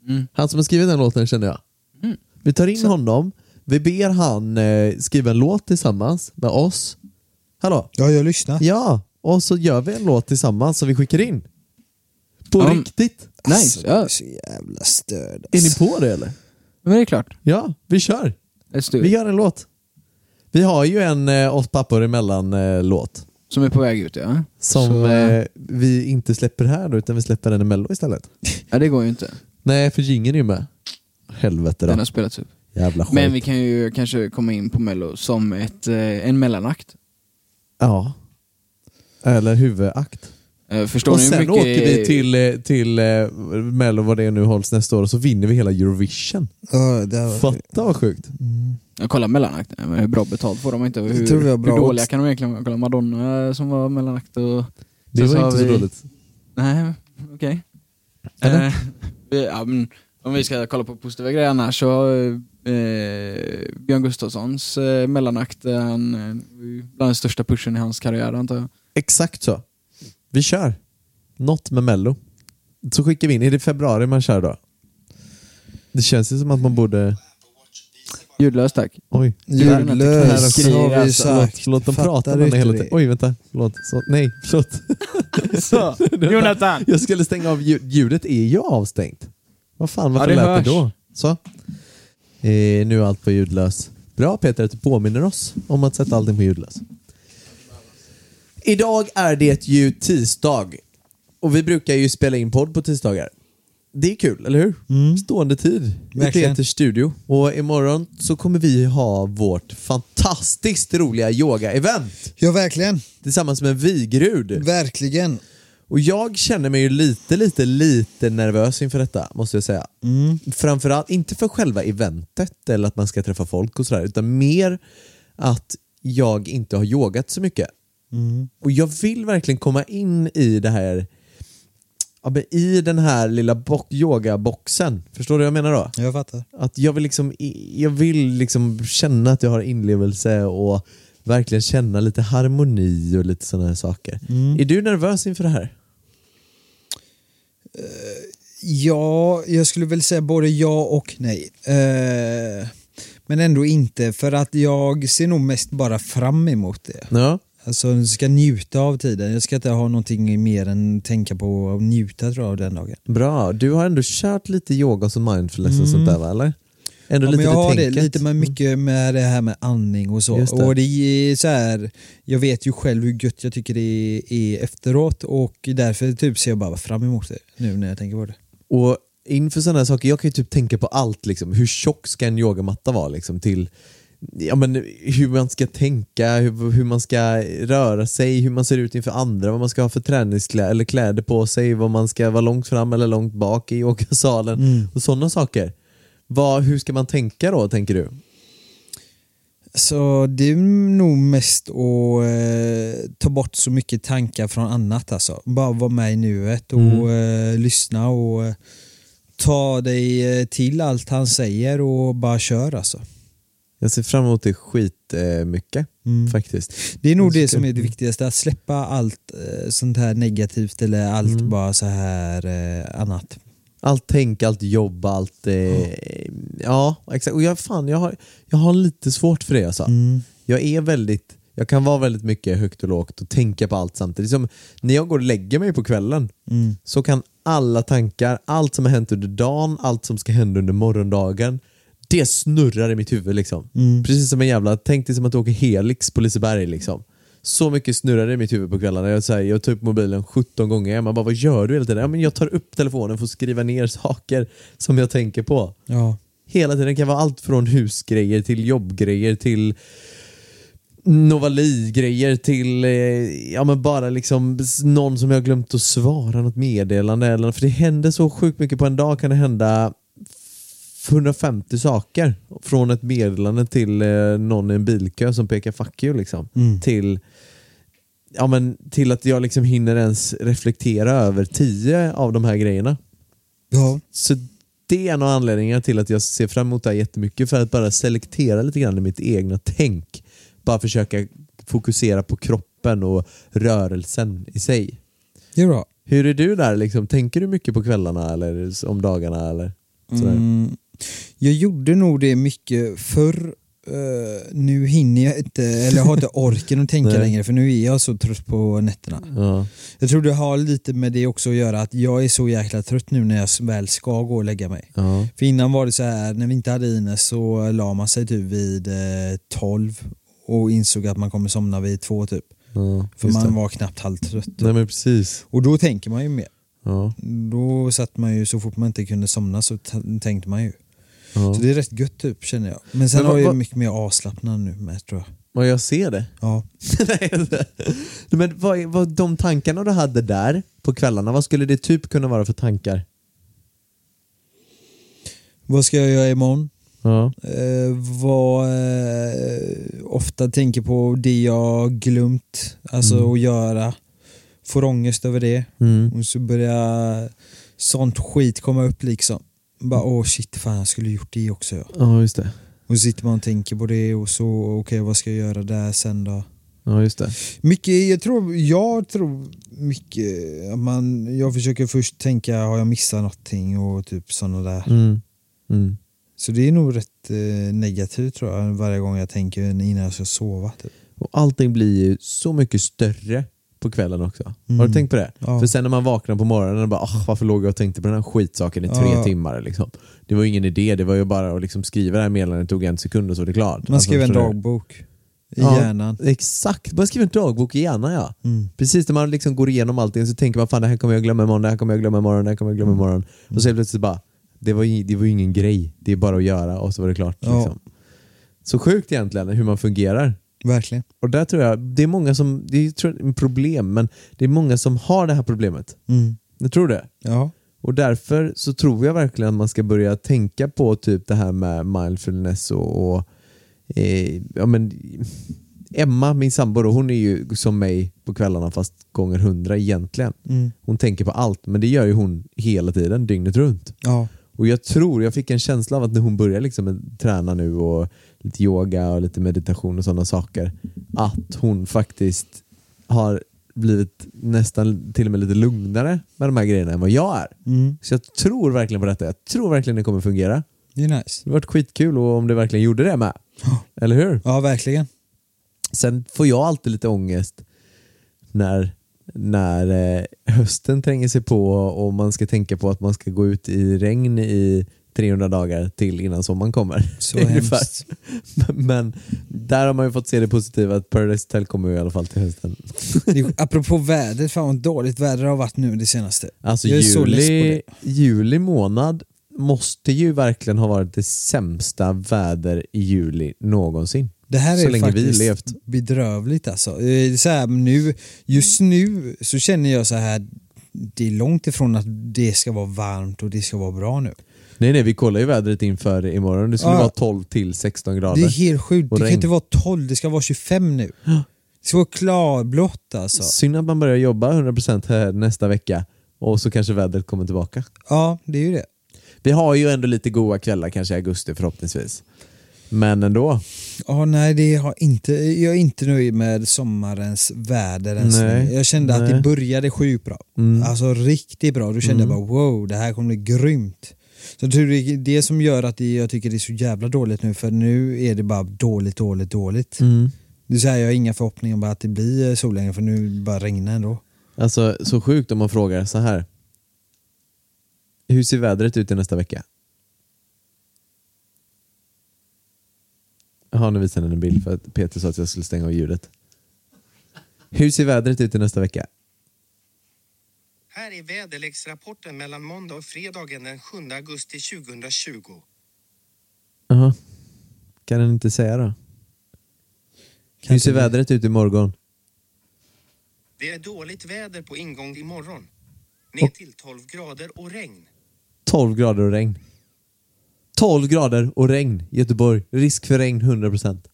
Mm. Han som har skrivit den låten känner jag. Mm. Vi tar in honom, vi ber han eh, skriva en låt tillsammans med oss. Hallå? Ja, jag lyssnar. Ja, och så gör vi en låt tillsammans som vi skickar in. På Ja, riktigt. Nice, Alltså, ja. är så jävla störd. Är ni alltså. på det eller? Men det är klart. Ja, vi kör. Vi gör en låt. Vi har ju en eh, oss pappor emellan eh, låt. Som är på väg ut ja. Som Så, eh, vi inte släpper här då, utan vi släpper den i mello istället. Ja det går ju inte. Nej, för jingeln är ju med. Helvete Den då. har spelats upp. Jävla skit. Men vi kan ju kanske komma in på mello som ett, eh, en mellanakt. Ja. Eller huvudakt. Eh, Förstår och ni hur sen mycket... åker vi till, eh, till eh, Mello, vad det nu hålls nästa år, och så vinner vi hela Eurovision. Ja, det var... Fatta vad sjukt. Jag kollar mellanakt, Nej, men hur bra betalt får de inte? Hur, Jag tror vi har bra hur dåliga odds. kan de egentligen vara? Kolla Madonna eh, som var mellanakt och... Det Sen så var har inte så vi- dåligt. Nej, okej. Eller? Eh, ja, men om vi ska kolla på positiva grejer annars så eh, Björn Gustafssons eh, mellanakt, eh, han, eh, bland den största pushen i hans karriär antar jag. Exakt så. Vi kör. Något med Mello. Så skickar vi in. Är det februari man kör då? Det känns ju som att man borde... Ljudlöst tack. Oj. Ljudlös Skriver har vi alltså. Förlåt, sagt. förlåt de Fattar pratar du med hela tiden. Oj, vänta. Förlåt. Så, nej, förlåt. Så, Jonathan! Jag skulle stänga av ljud. Ljudet är ju avstängt. Vad fan, varför det lät hörs. det då? Så. Eh, nu är allt på ljudlös. Bra Peter att du påminner oss om att sätta allting på ljudlös. Idag är det ju tisdag. Och vi brukar ju spela in podd på tisdagar. Det är kul, eller hur? Stående tid i. Peters studio. Och imorgon så kommer vi ha vårt fantastiskt roliga yoga-event Ja, verkligen. tillsammans med Vigrud. Verkligen. Och jag känner mig ju lite, lite, lite nervös inför detta, måste jag säga. Framförallt, inte för själva eventet eller att man ska träffa folk och sådär, utan mer att jag inte har yogat så mycket. Och jag vill verkligen komma in i det här, ja, men i den här lilla bo- yogaboxen. Förstår du vad jag menar då? Jag fattar. Att jag vill liksom, jag vill liksom känna att jag har inlevelse och verkligen känna lite harmoni och lite sådana här saker. Är du nervös inför det här? Ja, jag skulle väl säga både ja och nej. Eh, men ändå inte, för att jag ser nog mest bara fram emot det. Ja. Alltså, jag ska njuta av tiden. Jag ska inte ha någonting mer än tänka på och njuta tror jag av den dagen. Bra, du har ändå kört lite yoga och mindfulness och sånt där va, eller? Ändå Ja, lite men jag har det lite med mycket med det här med andning och så. Det. Och det är så här, jag vet ju själv hur gött jag tycker det är efteråt och därför typ ser jag bara fram emot det nu när jag tänker på det. Och inför sådana saker, jag kan ju typ tänka på allt liksom. Hur tjock ska en yogamatta vara liksom till ja, men hur man ska tänka, hur, hur man ska röra sig, hur man ser ut inför andra, vad man ska ha för träningskläder eller kläder på sig, vad man ska vara långt fram eller långt bak i yogasalen och sådana saker. Vad, hur ska man tänka då, tänker du? Så det är nog mest att eh, ta bort så mycket tankar från annat alltså. Bara vara med i nuet och eh, lyssna och eh, ta dig eh, till allt han säger och bara kör alltså. Jag ser fram emot det skit eh, mycket faktiskt. Det är nog Det som är det viktigaste, att släppa allt eh, sånt här negativt eller allt Mm. bara så här eh, annat. Allt tänk, allt jobb, allt... Eh, ja, exakt. Och jag, fan, jag, har, jag har lite svårt för det alltså. Jag är väldigt... Jag kan vara väldigt mycket högt och lågt och tänka på allt samtidigt. Som när jag går och lägger mig på kvällen så kan alla tankar, allt som har hänt under dagen, allt som ska hända under morgondagen, det snurrar i mitt huvud liksom. Precis som en jävla, tänk dig som att du åker Helix på Liseberg liksom. Så mycket snurrar det i mitt huvud på kvällarna. Jag, så här, jag tar upp mobilen 17 gånger. Man bara, vad gör du hela tiden? Ja, men jag tar upp telefonen för att skriva ner saker som jag tänker på. Ja. Hela tiden. Det kan vara allt från husgrejer till jobbgrejer till Novali-grejer till eh, ja, men bara liksom någon som jag glömt att svara något meddelande. Eller, för det händer så sjukt mycket på en dag. kan det hända 150 saker. Från ett meddelande till eh, någon i en bilkö som pekar fuck you liksom. Till, ja, men, till att jag liksom hinner ens reflektera över 10 av de här grejerna. Ja. Så det är en av anledningarna till att jag ser fram emot det här jättemycket för att bara selektera lite grann i mitt egna tänk. Bara försöka fokusera på kroppen och rörelsen i sig. Det är bra. Hur är du där? Liksom? Tänker du mycket på kvällarna eller om dagarna? Eller sådär? Mm. Jag gjorde nog det mycket förr. Eh, nu hinner jag inte, eller jag har inte orken att tänka längre för nu är jag så trött på nätterna. Ja. Jag tror det har lite med det också att göra att jag är så jäkla trött nu när jag väl ska gå och lägga mig. Ja. För innan var det så här, när vi inte hade Ines så la man sig typ vid eh, 12 och insåg att man kommer somna vid två typ. Ja, För man det. var knappt halvtrött. Nej men precis. Och då tänker man ju mer. Ja. Då satt man ju, så fort man inte kunde somna så tänkte man ju. Ja. Så det är rätt gött typ känner jag. Men sen Men vad- har jag vad- mycket mer avslappnad nu med tror jag. Och jag ser det. Ja. Nej, men vad, vad, de tankarna du hade där på kvällarna, vad skulle det typ kunna vara för tankar? Vad ska jag göra imorgon? Ja. Eh, vad eh, ofta tänker på det jag glömt alltså att göra. Får ångest över det. Mm. Och så börjar sånt skit komma upp liksom. Bara åh shit, fan jag skulle gjort det också. Ja. ja, just det. Och så sitter man och tänker på det och så, okej vad ska jag göra där sen då? Ja, just det. Mycket, jag tror, jag tror mycket att man, jag försöker först tänka, har jag missat någonting och typ sådana där. Mm. Mm. Så det är nog rätt eh, negativt tror jag varje gång jag tänker innan jag ska sova. Typ. Och allting blir ju så mycket större på kvällen också. Har du Mm. tänkt på det? Ja. För sen när man vaknar på morgonen och bara "Ah, varför låg jag och tänkte på den här skitsaken i tre Ja. timmar? Liksom. Det var ju ingen idé, det var ju bara att liksom skriva det här meddelandet, det tog en sekund och så var det klart. Man skriver en dagbok i Ja. hjärnan. Exakt, man skriver en dagbok i hjärnan ja. Mm. Precis när man liksom går igenom allting så tänker man fan det här kommer jag glömma imorgon, det här kommer jag glömma imorgon, det här kommer jag Mm. glömma imorgon. Och så helt plötsligt bara, det var, ju- det var ju ingen grej, det är bara att göra och så var det klart. Ja. Liksom. Så sjukt egentligen hur man fungerar. Verkligen. Och där tror jag, det är många som, det är tror ett problem, men det är många som har det här problemet. Mm. Jag tror det. Ja. Och därför så tror jag verkligen att man ska börja tänka på typ det här med mindfulness och, och eh, ja, men, Emma, min sambo, hon är ju som mig på kvällarna fast gånger hundra egentligen. Mm. Hon tänker på allt, men det gör ju hon hela tiden, dygnet runt. Ja. Och jag tror, jag fick en känsla av att när hon börjar liksom träna nu och lite yoga och lite meditation och sådana saker, att hon faktiskt har blivit nästan till och med lite lugnare med de här grejerna än vad jag är. Mm. Så jag tror verkligen på detta. Jag tror verkligen det kommer fungera. Det är nice. Det har varit skitkul och om det verkligen gjorde det med. Eller hur? Ja, verkligen. Sen får jag alltid lite ångest när, när eh, hösten tränger sig på och man ska tänka på att man ska gå ut i regn i 300 dagar till innan sommaren kommer. Så hemskt. Men där har man ju fått se det positiva att Paradise Hotel kommer ju i alla fall till hösten. Apropå vädret, fan vad dåligt väder det har varit nu det senaste. Alltså Jag är så less på juli, det. juli månad måste ju verkligen ha varit det sämsta väder i juli någonsin. Det här Så är länge vi faktiskt levt. bedrövligt alltså. Eh, Så här, nu, just nu så känner jag så här det är långt ifrån att det ska vara varmt och det ska vara bra nu. Nej nej, vi kollar ju vädret inför imorgon. Det skulle Ja. vara 12 till 16 grader. Det är helt sjukt. Och Det kan regn. inte vara 12, det ska vara 25 nu. Det ska vara klarblått alltså. Synd att man börjar jobba 100% här nästa vecka och så kanske vädret kommer tillbaka. Ja, det är ju det. Vi har ju ändå lite goda kvällar kanske i augusti förhoppningsvis. Men ändå. Ja, nej, det har inte, jag är inte nöjd med sommarens väder ens Nej, nu. Jag kände att nej. det började sjukt bra. Mm. Alltså riktigt bra. Då kände jag bara wow, det här kommer bli grymt. Så jag tror det är det som gör att det, jag tycker det är så jävla dåligt nu, för nu är det bara dåligt, dåligt, dåligt. Mm. Det är så här, jag har inga förhoppningar om att det blir sol längre, för nu bara regnar ändå. Alltså så sjukt om man frågar så här. Hur ser vädret ut i nästa vecka? Jaha, nu visar den en bild för att Peter sa att jag skulle stänga av ljudet. Hur ser vädret ut i nästa vecka? Här är väderleksrapporten mellan måndag och fredagen den 7 augusti 2020. Jaha. Kan den inte säga då? Hur ser vädret ut imorgon? Det är dåligt väder på ingång imorgon. Ner till 12 grader och regn. 12 grader och regn. 12 grader och regn Göteborg. Risk för regn 100%.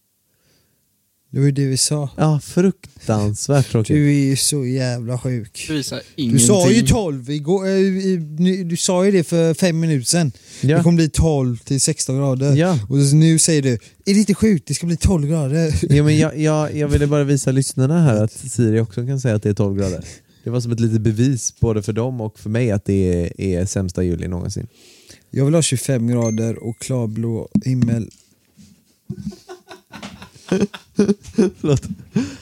Det var ju det vi sa. Ja, fruktansvärt tråkigt. Du är ju så jävla sjuk. Det visar Du ingenting. sa ju 12 igår, i- nu- du sa ju det för fem minuter sedan. Ja. Det kommer bli 12 till 16 grader. Ja. Och nu säger du, är det inte sjukt? Det ska bli 12 grader. Ja, men jag, jag, jag ville bara visa lyssnarna här att Siri också kan säga att det är 12 grader. Det var som ett litet bevis både för dem och för mig att det är, är sämsta juli någonsin. Jag vill ha 25 grader och klarblå himmel. Förlåt.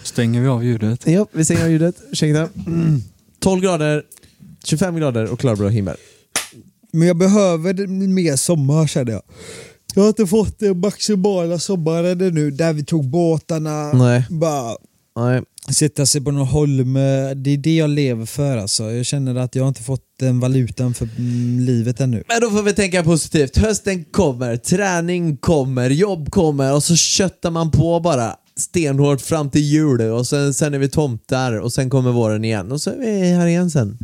Stänger vi av ljudet? Ja, vi stänger av ljudet. Ursäkta. Mm. 12 grader, 25 grader och klarblå himmel. Men jag behöver mer sommar känner jag. Jag har inte fått den maximala sommaren nu där vi tog båtarna, Nej. bara Nej. sätta sig på någon holme. Det är det jag lever för alltså. Jag känner att jag inte fått den valutan för mm, livet ännu. Men då får vi tänka positivt. Hösten kommer, träning kommer, jobb kommer och så köttar man på bara stenhårt fram till jul och sen, sen är vi tomtar och sen kommer våren igen och så är vi här igen sen.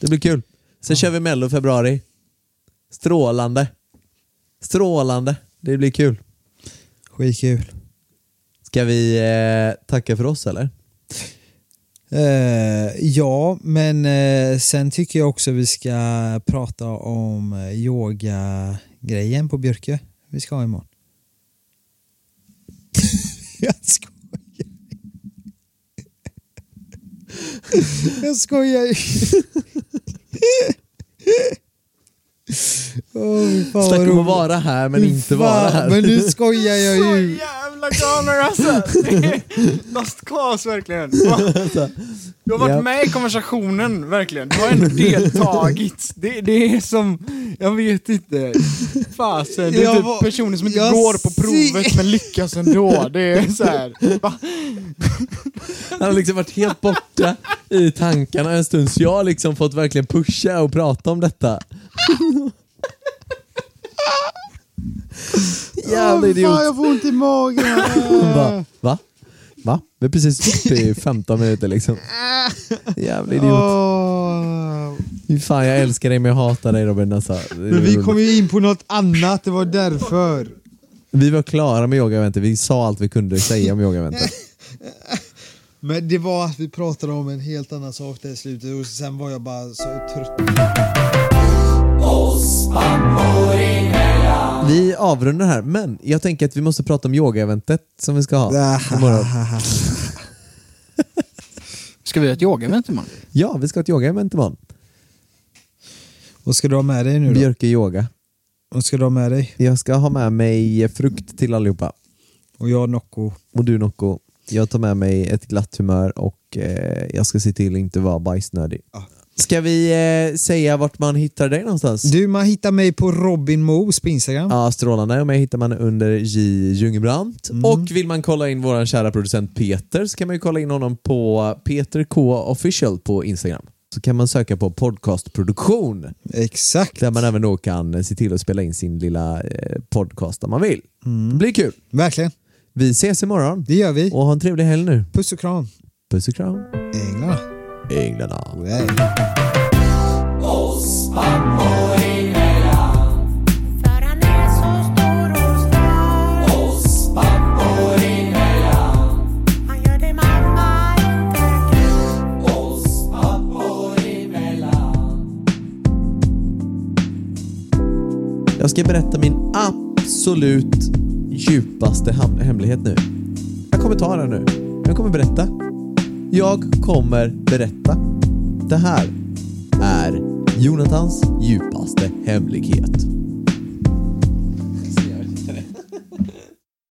Det blir kul. Sen kör vi mello februari. Strålande. Strålande. Det blir kul. Skitkul. Ska vi eh, tacka för oss eller? Eh, ja, men eh, sen tycker jag också vi ska prata om eh, yoga-grejen på Björke. Vi ska ha imorgon. jag skojar. jag skojar. Vad Snacka om att vara här men inte fan, vara här. Men nu skojar jag ju. jävla galna alltså! Lost cause verkligen. Du har varit Ja. med i konversationen verkligen. Du har ändå deltagit. Det, det är som, jag vet inte. Fasen, det är typ var- personer som inte går på provet men lyckas ändå. Det är så här. Han har liksom varit helt borta i tankarna en stund så jag har liksom fått verkligen pusha och prata om detta. Jävla idiot. Fan, jag får ont i magen. Va? Va? Va? Vi har precis gjort det i 15 minuter liksom. Jävla idiot. Fy Fan jag älskar dig men jag hatar dig Robin alltså. Är Men vi kom ju in på något annat, det var därför. vi var klara med yogaeventet, vi sa allt vi kunde säga om yogaeventet. Men det var att vi pratade om en helt annan sak där i slutet och sen var jag bara så trött. Vi avrundar här, men jag tänker att vi måste prata om yogaeventet som vi ska ha imorgon. Ska vi ha ett yogaevent imorgon? Ja, vi ska ha ett yogaevent imorgon. Vad ska du ha med dig nu då? Björke yoga. Vad ska du ha med dig? Jag ska ha med mig frukt till allihopa. Och jag Nocco. Och du Nocco, jag tar med mig ett glatt humör och eh, jag ska se till att inte vara bajsnödig. Ska vi eh, säga vart man hittar dig någonstans? Du, man hittar mig på Robin Moos på Instagram. Ja, strålande. Och mig hittar man under J Ljungbrandt. Mm. Och vill man kolla in vår kära producent Peter så kan man ju kolla in honom på Peter K official på Instagram. Så kan man söka på podcastproduktion Exakt. där man även då kan se till att spela in sin lilla eh, podcast om man vill. Det blir kul. Verkligen. Vi ses imorgon Det gör vi. och ha en trevlig helg nu. Puss och kram. Puss och kram. Änglarna. Änglarna. Nej. Jag ska berätta min absolut djupaste hemlighet nu. Jag kommer ta den nu. Jag kommer berätta. Jag kommer berätta. Det här är Jonathans djupaste hemlighet.